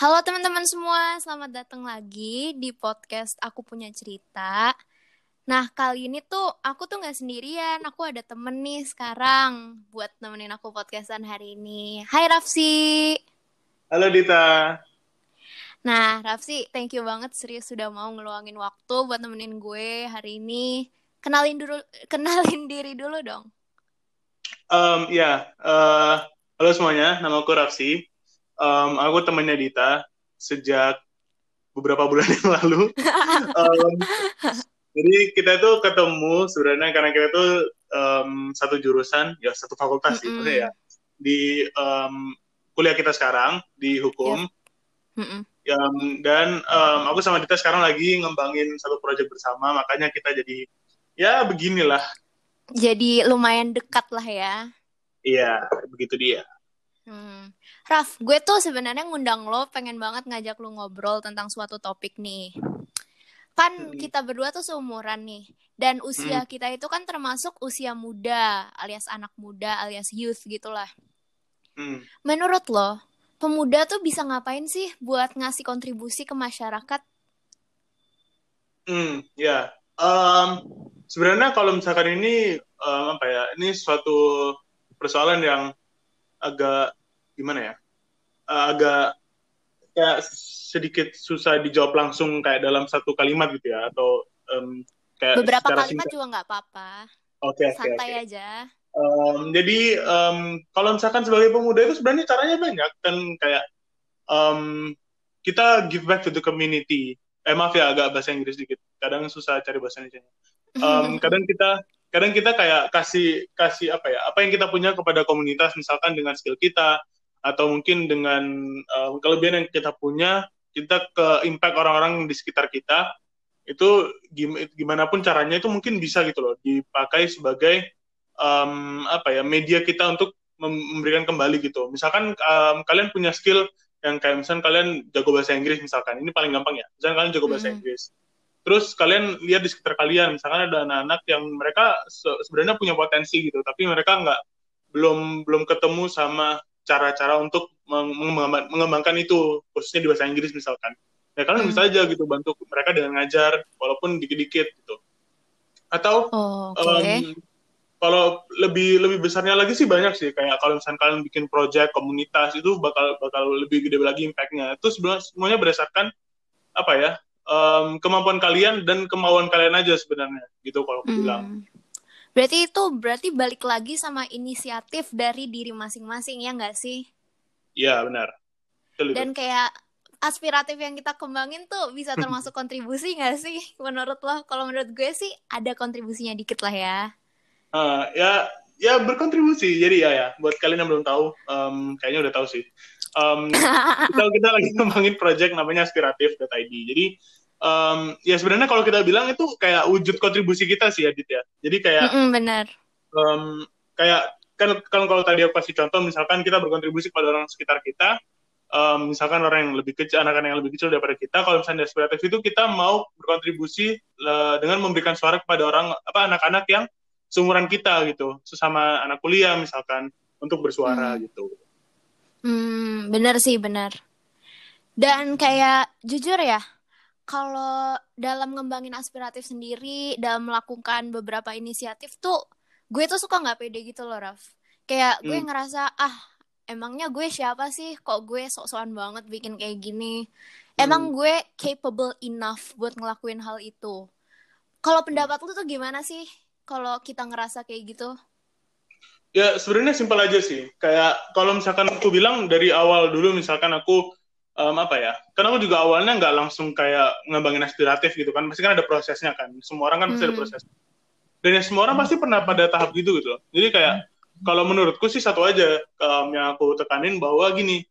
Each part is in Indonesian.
Halo teman-teman semua, selamat datang lagi di podcast Aku Punya Cerita. Nah, kali ini tuh aku tuh nggak sendirian, aku ada temen nih sekarang buat nemenin aku podcastan hari ini. Hai Rafsi. Halo Dita. Nah, Rafsi, thank you banget serius sudah mau ngeluangin waktu buat nemenin gue hari ini. Kenalin dulu, kenalin diri dulu dong. Um, ya, uh, halo semuanya, nama aku Rafsi um, aku temannya Dita sejak beberapa bulan yang lalu. um, jadi kita tuh ketemu sebenarnya karena kita tuh um, satu jurusan, ya satu fakultas mm -hmm. sih, ya di um, kuliah kita sekarang di hukum. Yep. Mm -mm. Um, dan um, aku sama Dita sekarang lagi ngembangin satu proyek bersama, makanya kita jadi ya beginilah. Jadi lumayan dekat lah ya. Iya, begitu dia. Hmm. Raf, gue tuh sebenarnya ngundang lo pengen banget ngajak lo ngobrol tentang suatu topik nih. Kan kita berdua tuh seumuran nih. Dan usia hmm. kita itu kan termasuk usia muda, alias anak muda, alias youth gitulah. Hmm. Menurut lo, pemuda tuh bisa ngapain sih buat ngasih kontribusi ke masyarakat? Hmm, ya. Um, sebenarnya kalau misalkan ini um, apa ya? Ini suatu persoalan yang agak gimana ya uh, agak kayak sedikit susah dijawab langsung kayak dalam satu kalimat gitu ya atau um, kayak beberapa kalimat singkat. juga nggak apa-apa. Okay, santai okay, okay. aja. Um, jadi um, kalau misalkan sebagai pemuda itu sebenarnya caranya banyak kan kayak um, kita give back to the community. Eh maaf ya agak bahasa Inggris dikit. Kadang susah cari bahasa Indonesia um, kadang kita kadang kita kayak kasih kasih apa ya apa yang kita punya kepada komunitas misalkan dengan skill kita atau mungkin dengan uh, kelebihan yang kita punya kita ke impact orang-orang di sekitar kita itu gimana pun caranya itu mungkin bisa gitu loh dipakai sebagai um, apa ya media kita untuk memberikan kembali gitu. Misalkan um, kalian punya skill yang kayak misalkan kalian jago bahasa Inggris misalkan ini paling gampang ya. Misalkan kalian jago bahasa hmm. Inggris. Terus kalian lihat di sekitar kalian misalkan ada anak-anak yang mereka se sebenarnya punya potensi gitu tapi mereka nggak belum belum ketemu sama cara-cara untuk mengembangkan, itu khususnya di bahasa Inggris misalkan ya kalian hmm. bisa aja gitu bantu mereka dengan ngajar walaupun dikit-dikit gitu atau oh, okay. um, kalau lebih lebih besarnya lagi sih banyak sih kayak kalau misalnya kalian bikin project komunitas itu bakal bakal lebih gede lagi impactnya itu sebenarnya semuanya berdasarkan apa ya um, kemampuan kalian dan kemauan kalian aja sebenarnya gitu kalau aku hmm. bilang. Berarti itu berarti balik lagi sama inisiatif dari diri masing-masing ya nggak sih? Iya benar. Betul, dan kayak aspiratif yang kita kembangin tuh bisa termasuk kontribusi nggak sih menurut lo? Kalau menurut gue sih ada kontribusinya dikit lah ya. Uh, ya ya berkontribusi jadi ya ya buat kalian yang belum tahu um, kayaknya udah tahu sih um, kita kita lagi ngembangin project namanya aspiratif.id jadi um, ya sebenarnya kalau kita bilang itu kayak wujud kontribusi kita sih Adit ya. Jadi kayak mm -mm, benar. Um, kayak kan kan kalau tadi aku kasih contoh misalkan kita berkontribusi kepada orang sekitar kita, um, misalkan orang yang lebih kecil, anak-anak yang lebih kecil daripada kita, kalau misalnya aspiratif itu kita mau berkontribusi uh, dengan memberikan suara kepada orang apa anak-anak yang seumuran kita gitu, sesama anak kuliah misalkan untuk bersuara hmm. gitu. Hmm, benar sih benar. Dan kayak jujur ya, kalau dalam ngembangin aspiratif sendiri, dalam melakukan beberapa inisiatif tuh, gue tuh suka nggak pede gitu loh, Raf. Kayak gue hmm. ngerasa, ah, emangnya gue siapa sih? Kok gue sok-sokan banget bikin kayak gini? Emang hmm. gue capable enough buat ngelakuin hal itu? Kalau pendapat lu tuh gimana sih? Kalau kita ngerasa kayak gitu? Ya sebenarnya simpel aja sih. Kayak kalau misalkan aku bilang dari awal dulu, misalkan aku um, apa ya? Karena aku juga awalnya nggak langsung kayak ngembangin aspiratif gitu kan. Pasti kan ada prosesnya kan. Semua orang kan pasti ada hmm. proses. Dan ya semua orang pasti pernah pada tahap gitu gitu loh. Jadi kayak kalau menurutku sih satu aja um, yang aku tekanin bahwa gini,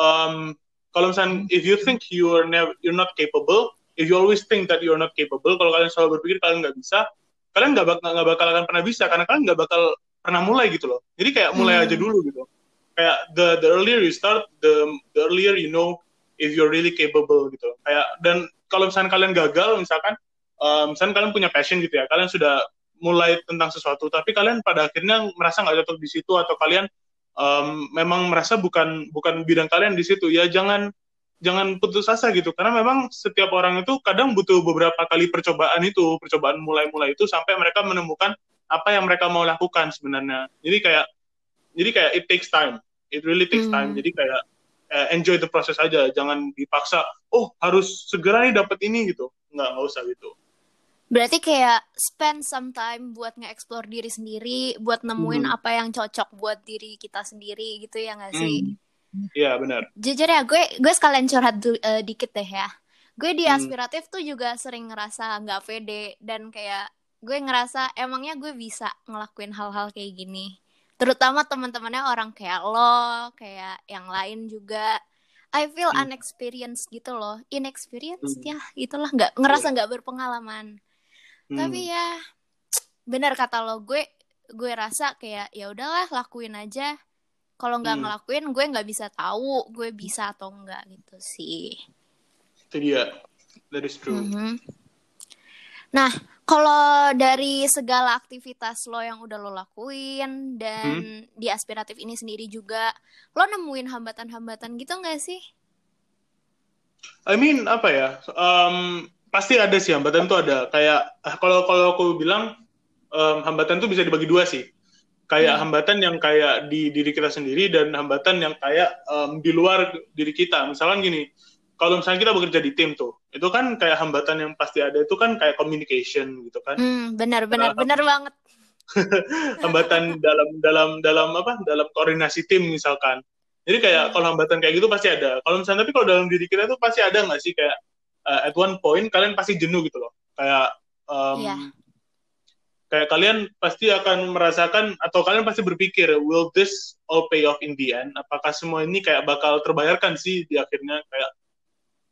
um, kalau misalnya if you think you are never you're not capable, if you always think that you're not capable, kalau kalian selalu berpikir kalian nggak bisa, kalian nggak bakal nggak bakal akan pernah bisa karena kalian nggak bakal pernah mulai gitu loh. Jadi kayak mulai hmm. aja dulu gitu. Kayak the the earlier you start, the the earlier you know if you're really capable gitu. Kayak dan kalau misalnya kalian gagal misalkan um, misalnya kalian punya passion gitu ya kalian sudah mulai tentang sesuatu tapi kalian pada akhirnya merasa nggak cocok di situ atau kalian um, memang merasa bukan bukan bidang kalian di situ ya jangan jangan putus asa gitu. Karena memang setiap orang itu kadang butuh beberapa kali percobaan itu percobaan mulai-mulai itu sampai mereka menemukan apa yang mereka mau lakukan sebenarnya. Jadi kayak jadi kayak it takes time. It really takes time. Hmm. jadi kayak eh, enjoy the process aja jangan dipaksa oh harus segera nih dapat ini gitu nggak nggak usah gitu Berarti kayak spend some time buat nge-explore diri sendiri, buat nemuin Hmm. apa yang cocok buat diri kita sendiri gitu ya nggak sih? Hmm. Iya benar Jujur ya, gue gue sekalian curhat du- eh, dikit deh ya. Gue di Hmm. aspiratif tuh juga sering ngerasa nggak pede dan kayak gue ngerasa emangnya gue bisa ngelakuin hal-hal kayak gini. Terutama teman-temannya orang kayak lo, kayak yang lain juga. I feel Hmm. unexperienced gitu loh, inexperienced Hmm. ya, itulah nggak ngerasa nggak berpengalaman. Hmm. Tapi ya benar kata lo, gue gue rasa kayak ya udahlah lakuin aja. Kalau nggak Hmm. ngelakuin, gue nggak bisa tahu gue bisa atau enggak gitu sih. itu dia that is true Mhm. Nah, kalau dari segala aktivitas lo yang udah lo lakuin dan di aspiratif ini sendiri juga, lo nemuin hambatan-hambatan gitu nggak sih? I mean apa ya? Um, pasti ada sih hambatan tuh ada. Kayak ah, kalau kalau aku bilang um, hambatan tuh bisa dibagi dua sih. Kayak Hmm. hambatan yang kayak di diri kita sendiri dan hambatan yang kayak um, di luar diri kita. Misalkan gini, kalau misalnya kita bekerja di tim tuh, itu kan kayak hambatan yang pasti ada itu kan kayak communication gitu kan. Hmm, benar benar Ah. benar banget. hambatan dalam dalam dalam apa? Dalam koordinasi tim misalkan. Jadi kayak Hmm. kalau hambatan kayak gitu pasti ada. Kalau misalnya tapi kalau dalam diri kita tuh pasti ada nggak sih kayak uh, at one point kalian pasti jenuh gitu loh. Kayak um, Iya. kayak kalian pasti akan merasakan atau kalian pasti berpikir will this all pay off in the end? Apakah semua ini kayak bakal terbayarkan sih di akhirnya kayak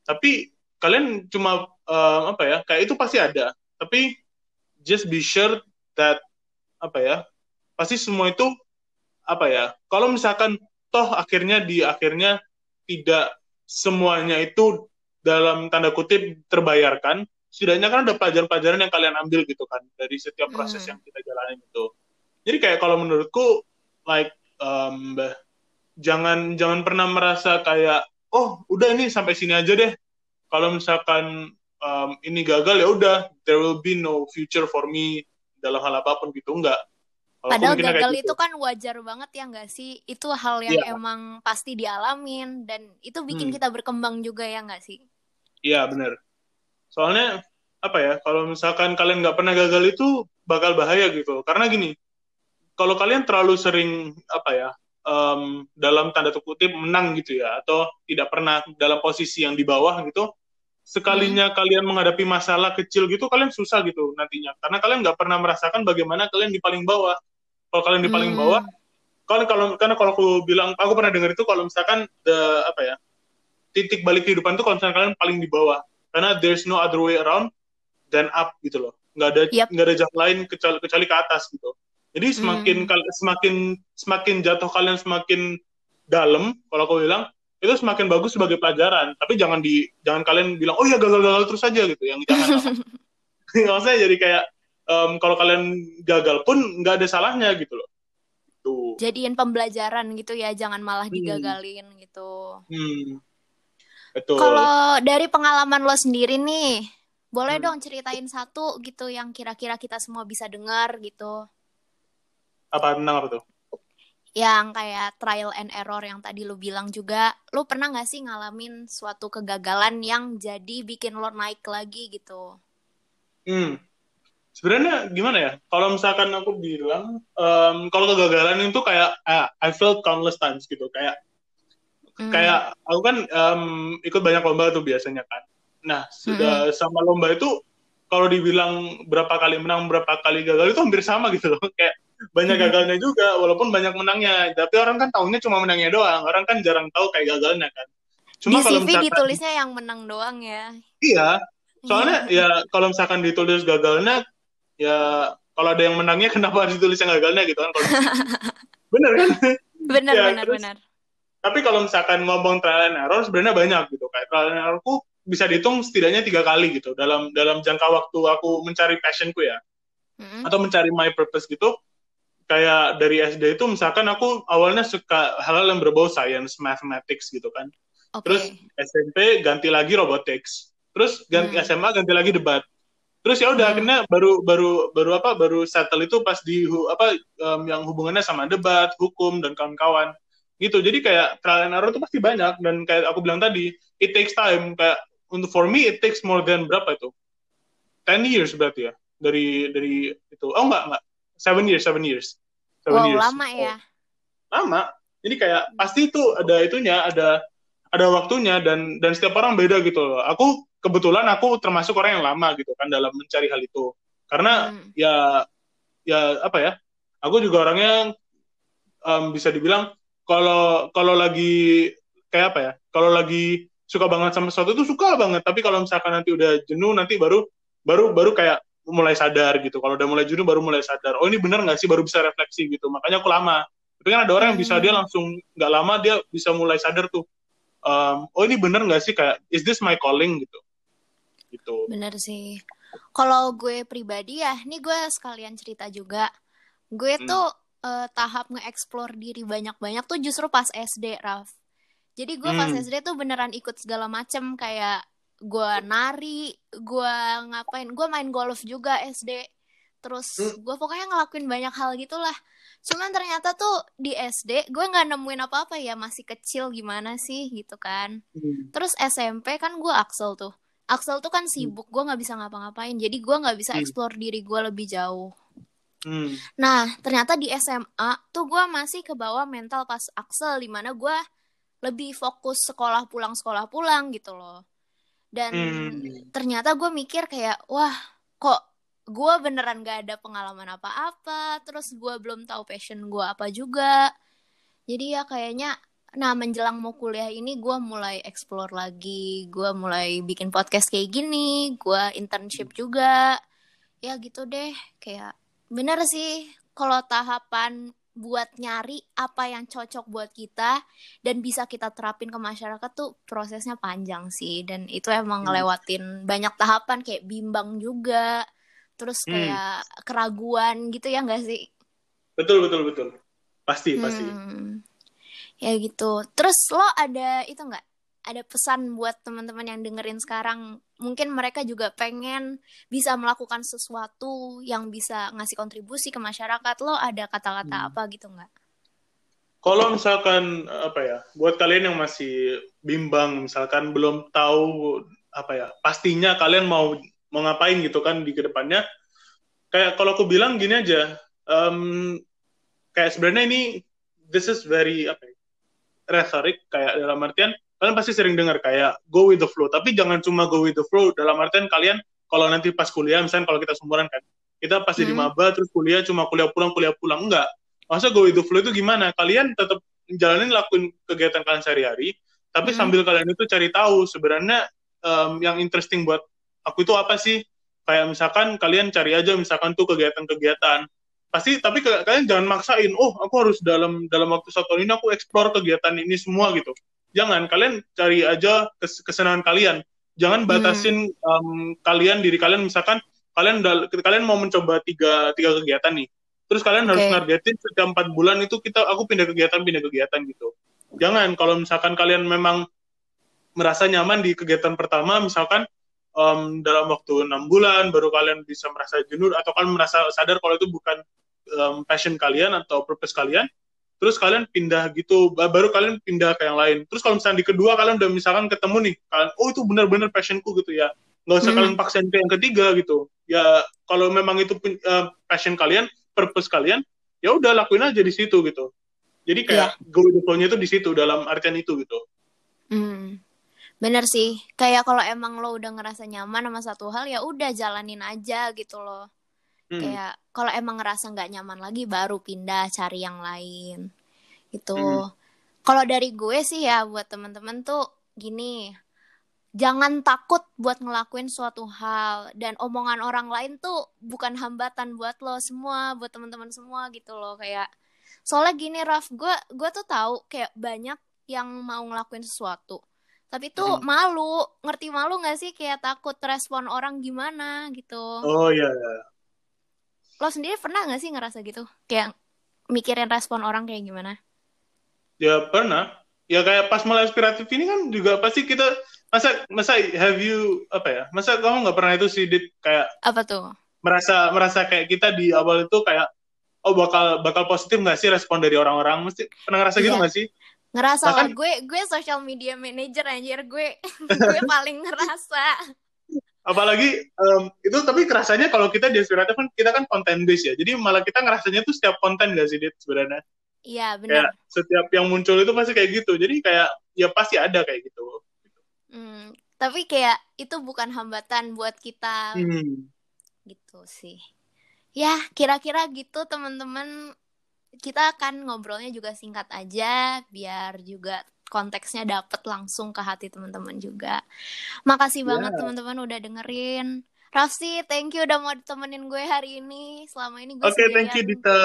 tapi kalian cuma um, apa ya? Kayak itu pasti ada. Tapi just be sure that apa ya? Pasti semua itu apa ya? Kalau misalkan toh akhirnya di akhirnya tidak semuanya itu dalam tanda kutip terbayarkan, setidaknya kan ada pelajaran-pelajaran yang kalian ambil gitu kan dari setiap proses Hmm. yang kita jalanin itu. Jadi kayak kalau menurutku like um, jangan jangan pernah merasa kayak oh udah ini sampai sini aja deh. Kalau misalkan um, ini gagal ya udah there will be no future for me dalam hal apa pun gitu enggak. Kalau aku Padahal gagal gitu. itu kan wajar banget ya nggak sih? Itu hal yang Iya. emang pasti dialamin dan itu bikin Hmm. kita berkembang juga ya nggak sih? Iya benar. Soalnya apa ya? Kalau misalkan kalian nggak pernah gagal itu bakal bahaya gitu. Karena gini, kalau kalian terlalu sering apa ya em, dalam tanda kutip menang gitu ya, atau tidak pernah dalam posisi yang di bawah gitu, sekalinya kalian menghadapi masalah kecil gitu, kalian susah gitu nantinya. Karena kalian nggak pernah merasakan bagaimana kalian di paling bawah. Kalau kalian di paling Hmm. bawah, kalau kalau karena kalau aku bilang, aku pernah dengar itu kalau misalkan the apa ya titik balik kehidupan itu kalau misalkan kalian paling di bawah karena there's no other way around than up gitu loh nggak ada Yap. nggak ada jalan lain kecuali, kecuali ke atas gitu jadi semakin Hmm. semakin semakin jatuh kalian semakin dalam kalau aku bilang itu semakin bagus sebagai pelajaran tapi jangan di jangan kalian bilang oh ya gagal-gagal terus aja gitu yang jangan maksudnya jadi kayak em, kalau kalian gagal pun nggak ada salahnya gitu loh tuh Jadiin pembelajaran gitu ya, jangan malah Hmm. digagalin gitu. hmm. betul Kalau dari pengalaman lo sendiri nih, boleh Hmm. dong ceritain satu gitu yang kira-kira kita semua bisa dengar gitu. Apa tentang apa tuh Yang kayak trial and error yang tadi lo bilang juga, lo pernah nggak sih ngalamin suatu kegagalan yang jadi bikin lo naik lagi gitu? Hmm. Sebenarnya gimana ya? Kalau misalkan aku bilang, em, kalau kegagalan itu kayak ah, I felt countless times gitu. Kayak Hmm. kayak aku kan em, ikut banyak lomba tuh biasanya kan. Nah, sudah sama lomba itu kalau dibilang berapa kali menang, berapa kali gagal itu hampir sama gitu loh. Kayak banyak Hmm. gagalnya juga, walaupun banyak menangnya. Tapi orang kan tahunya cuma menangnya doang. Orang kan jarang tahu kayak gagalnya kan. Di Cuma kalau CV misalkan ditulisnya yang menang doang ya. iya, soalnya ya kalau misalkan ditulis gagalnya ya kalau ada yang menangnya kenapa ditulis yang gagalnya gitu kan kalau bener kan benar Ya, benar terus- benar. tapi kalau misalkan ngomong trial and error sebenarnya banyak gitu kayak trial and errorku bisa dihitung setidaknya tiga kali gitu dalam dalam jangka waktu aku mencari passionku ya Mm-mm. atau mencari my purpose gitu kayak dari SD itu misalkan aku awalnya suka hal-hal yang berbau science mathematics gitu kan Oke. Terus SMP ganti lagi robotics. Terus ganti Hmm. SMA ganti lagi debat. Terus ya udah Hmm. akhirnya baru baru baru apa baru settle itu pas di apa em, yang hubungannya sama debat, hukum dan kawan-kawan. Gitu. Jadi kayak trial and error itu pasti banyak dan kayak aku bilang tadi, it takes time kayak untuk for me it takes more than berapa itu? 10 years berarti ya dari dari itu. Oh enggak enggak. 7 years, 7 years. Seven Wow, years. lama ya. Lama. Jadi kayak pasti itu ada itunya, ada ada waktunya dan dan setiap orang beda gitu loh. Aku kebetulan aku termasuk orang yang lama gitu kan dalam mencari hal itu. Karena Hmm. ya ya apa ya? Aku juga orangnya em, bisa dibilang kalau kalau lagi kayak apa ya? Kalau lagi suka banget sama sesuatu itu suka banget, tapi kalau misalkan nanti udah jenuh nanti baru baru baru kayak mulai sadar gitu. Kalau udah mulai jenuh baru mulai sadar. Oh ini bener nggak sih? Baru bisa refleksi gitu. Makanya aku lama. Tapi kan ada orang yang bisa Hmm. dia langsung nggak lama dia bisa mulai sadar tuh. Em, oh ini bener nggak sih kayak is this my calling gitu. Gitu. Bener sih. Kalau gue pribadi ya, ini gue sekalian cerita juga. Gue Hmm. tuh eh, tahap nge-explore diri banyak-banyak tuh justru pas SD, Raf. Jadi gue pas Hmm. SD tuh beneran ikut segala macem kayak gue nari, gue ngapain, gue main golf juga SD. Terus Hmm. gue pokoknya ngelakuin banyak hal gitulah. Cuman ternyata tuh di SD gue nggak nemuin apa-apa ya masih kecil gimana sih gitu kan. Hmm. Terus SMP kan gue Axel tuh. Axel tuh kan sibuk, gue nggak bisa ngapa-ngapain. Jadi gue nggak bisa Hmm. explore diri gue lebih jauh. Hmm. Nah, ternyata di SMA tuh gue masih ke bawah mental pas Axel, di mana gue lebih fokus sekolah pulang sekolah pulang gitu loh. Dan Hmm. ternyata gue mikir kayak, wah kok gue beneran gak ada pengalaman apa-apa, terus gue belum tahu passion gue apa juga. Jadi ya kayaknya, nah menjelang mau kuliah ini gue mulai explore lagi, gue mulai bikin podcast kayak gini, gue internship juga, ya gitu deh, kayak bener sih kalau tahapan buat nyari apa yang cocok buat kita dan bisa kita terapin ke masyarakat tuh prosesnya panjang sih dan itu emang Hmm. ngelewatin banyak tahapan kayak bimbang juga terus Hmm. kayak keraguan gitu ya nggak sih Betul betul betul. Pasti pasti. Hmm. ya gitu terus lo ada itu nggak ada pesan buat teman-teman yang dengerin sekarang mungkin mereka juga pengen bisa melakukan sesuatu yang bisa ngasih kontribusi ke masyarakat lo ada kata-kata Hmm. apa gitu nggak Kalau misalkan apa ya, buat kalian yang masih bimbang, misalkan belum tahu apa ya, pastinya kalian mau mau ngapain gitu kan di ke depannya. Kayak kalau aku bilang gini aja, em, kayak sebenarnya ini this is very apa ya, rhetoric kayak dalam artian kalian pasti sering dengar kayak go with the flow, tapi jangan cuma go with the flow dalam artian kalian kalau nanti pas kuliah, misalnya kalau kita sumuran kan, kita pasti di Hmm. maba terus kuliah cuma kuliah pulang kuliah pulang enggak masa go with the flow itu gimana? Kalian tetap jalanin lakuin kegiatan kalian sehari-hari, tapi Hmm. sambil kalian itu cari tahu sebenarnya em, yang interesting buat aku itu apa sih? Kayak misalkan kalian cari aja misalkan tuh kegiatan-kegiatan. Pasti tapi ke- kalian jangan maksain, oh aku harus dalam dalam waktu satu tahun ini aku explore kegiatan ini semua gitu. Jangan, kalian cari aja kes- kesenangan kalian. Jangan batasin em, kalian diri kalian misalkan kalian kalian mau mencoba tiga tiga kegiatan nih terus kalian harus Oke. nargetin setiap empat bulan itu kita aku pindah kegiatan pindah kegiatan gitu jangan kalau misalkan kalian memang merasa nyaman di kegiatan pertama misalkan em, dalam waktu enam bulan baru kalian bisa merasa jenuh atau kalian merasa sadar kalau itu bukan em, passion kalian atau purpose kalian terus kalian pindah gitu ba- baru kalian pindah ke yang lain. Terus kalau misalnya di kedua kalian udah misalkan ketemu nih kalian oh itu benar-benar passionku gitu ya. Nggak usah Hmm. kalian paksain ke yang ketiga gitu. Ya kalau memang itu eh, passion kalian purpose kalian ya udah lakuin aja di situ gitu. Jadi kayak go with the flow-nya itu di situ dalam artian itu gitu. Hmm. Bener sih, kayak kalau emang lo udah ngerasa nyaman sama satu hal ya udah jalanin aja gitu loh. Hmm. Kayak kalau emang ngerasa nggak nyaman lagi baru pindah cari yang lain. Gitu. Hmm. Kalau dari gue sih ya buat temen-temen tuh gini, jangan takut buat ngelakuin suatu hal dan omongan orang lain tuh bukan hambatan buat lo semua, buat teman-teman semua gitu loh kayak. Soalnya gini Raf, gue gue tuh tahu kayak banyak yang mau ngelakuin sesuatu tapi tuh Hmm. malu ngerti malu nggak sih kayak takut respon orang gimana gitu oh iya iya. Lo sendiri pernah nggak sih ngerasa gitu? Kayak mikirin respon orang kayak gimana? Ya pernah. Ya kayak pas mulai aspiratif ini kan juga pasti kita masa masa have you apa ya? Masa kamu nggak pernah itu sih dit? Kayak apa tuh? merasa merasa kayak kita di awal itu kayak oh bakal bakal positif nggak sih respon dari orang-orang? Mesti pernah ngerasa gitu Iya. nggak sih? Ngerasa Bahkan- lah gue gue social media manager anjir. Gue gue paling ngerasa apalagi em, itu tapi kerasanya kalau kita di aspiratif kan kita kan konten base ya. Jadi malah kita ngerasanya tuh setiap konten gak sih dit sebenarnya? Iya kayak benar setiap yang muncul itu pasti kayak gitu. Jadi kayak ya pasti ada kayak gitu. Hmm, tapi kayak itu bukan hambatan buat kita. Hmm. gitu sih. Ya kira-kira gitu teman-teman. Kita akan ngobrolnya juga singkat aja biar juga konteksnya dapet langsung ke hati teman-teman juga makasih banget Ya. teman-teman udah dengerin Rafsi, thank you udah mau temenin gue hari ini. Selama ini gue oke thank you. Dita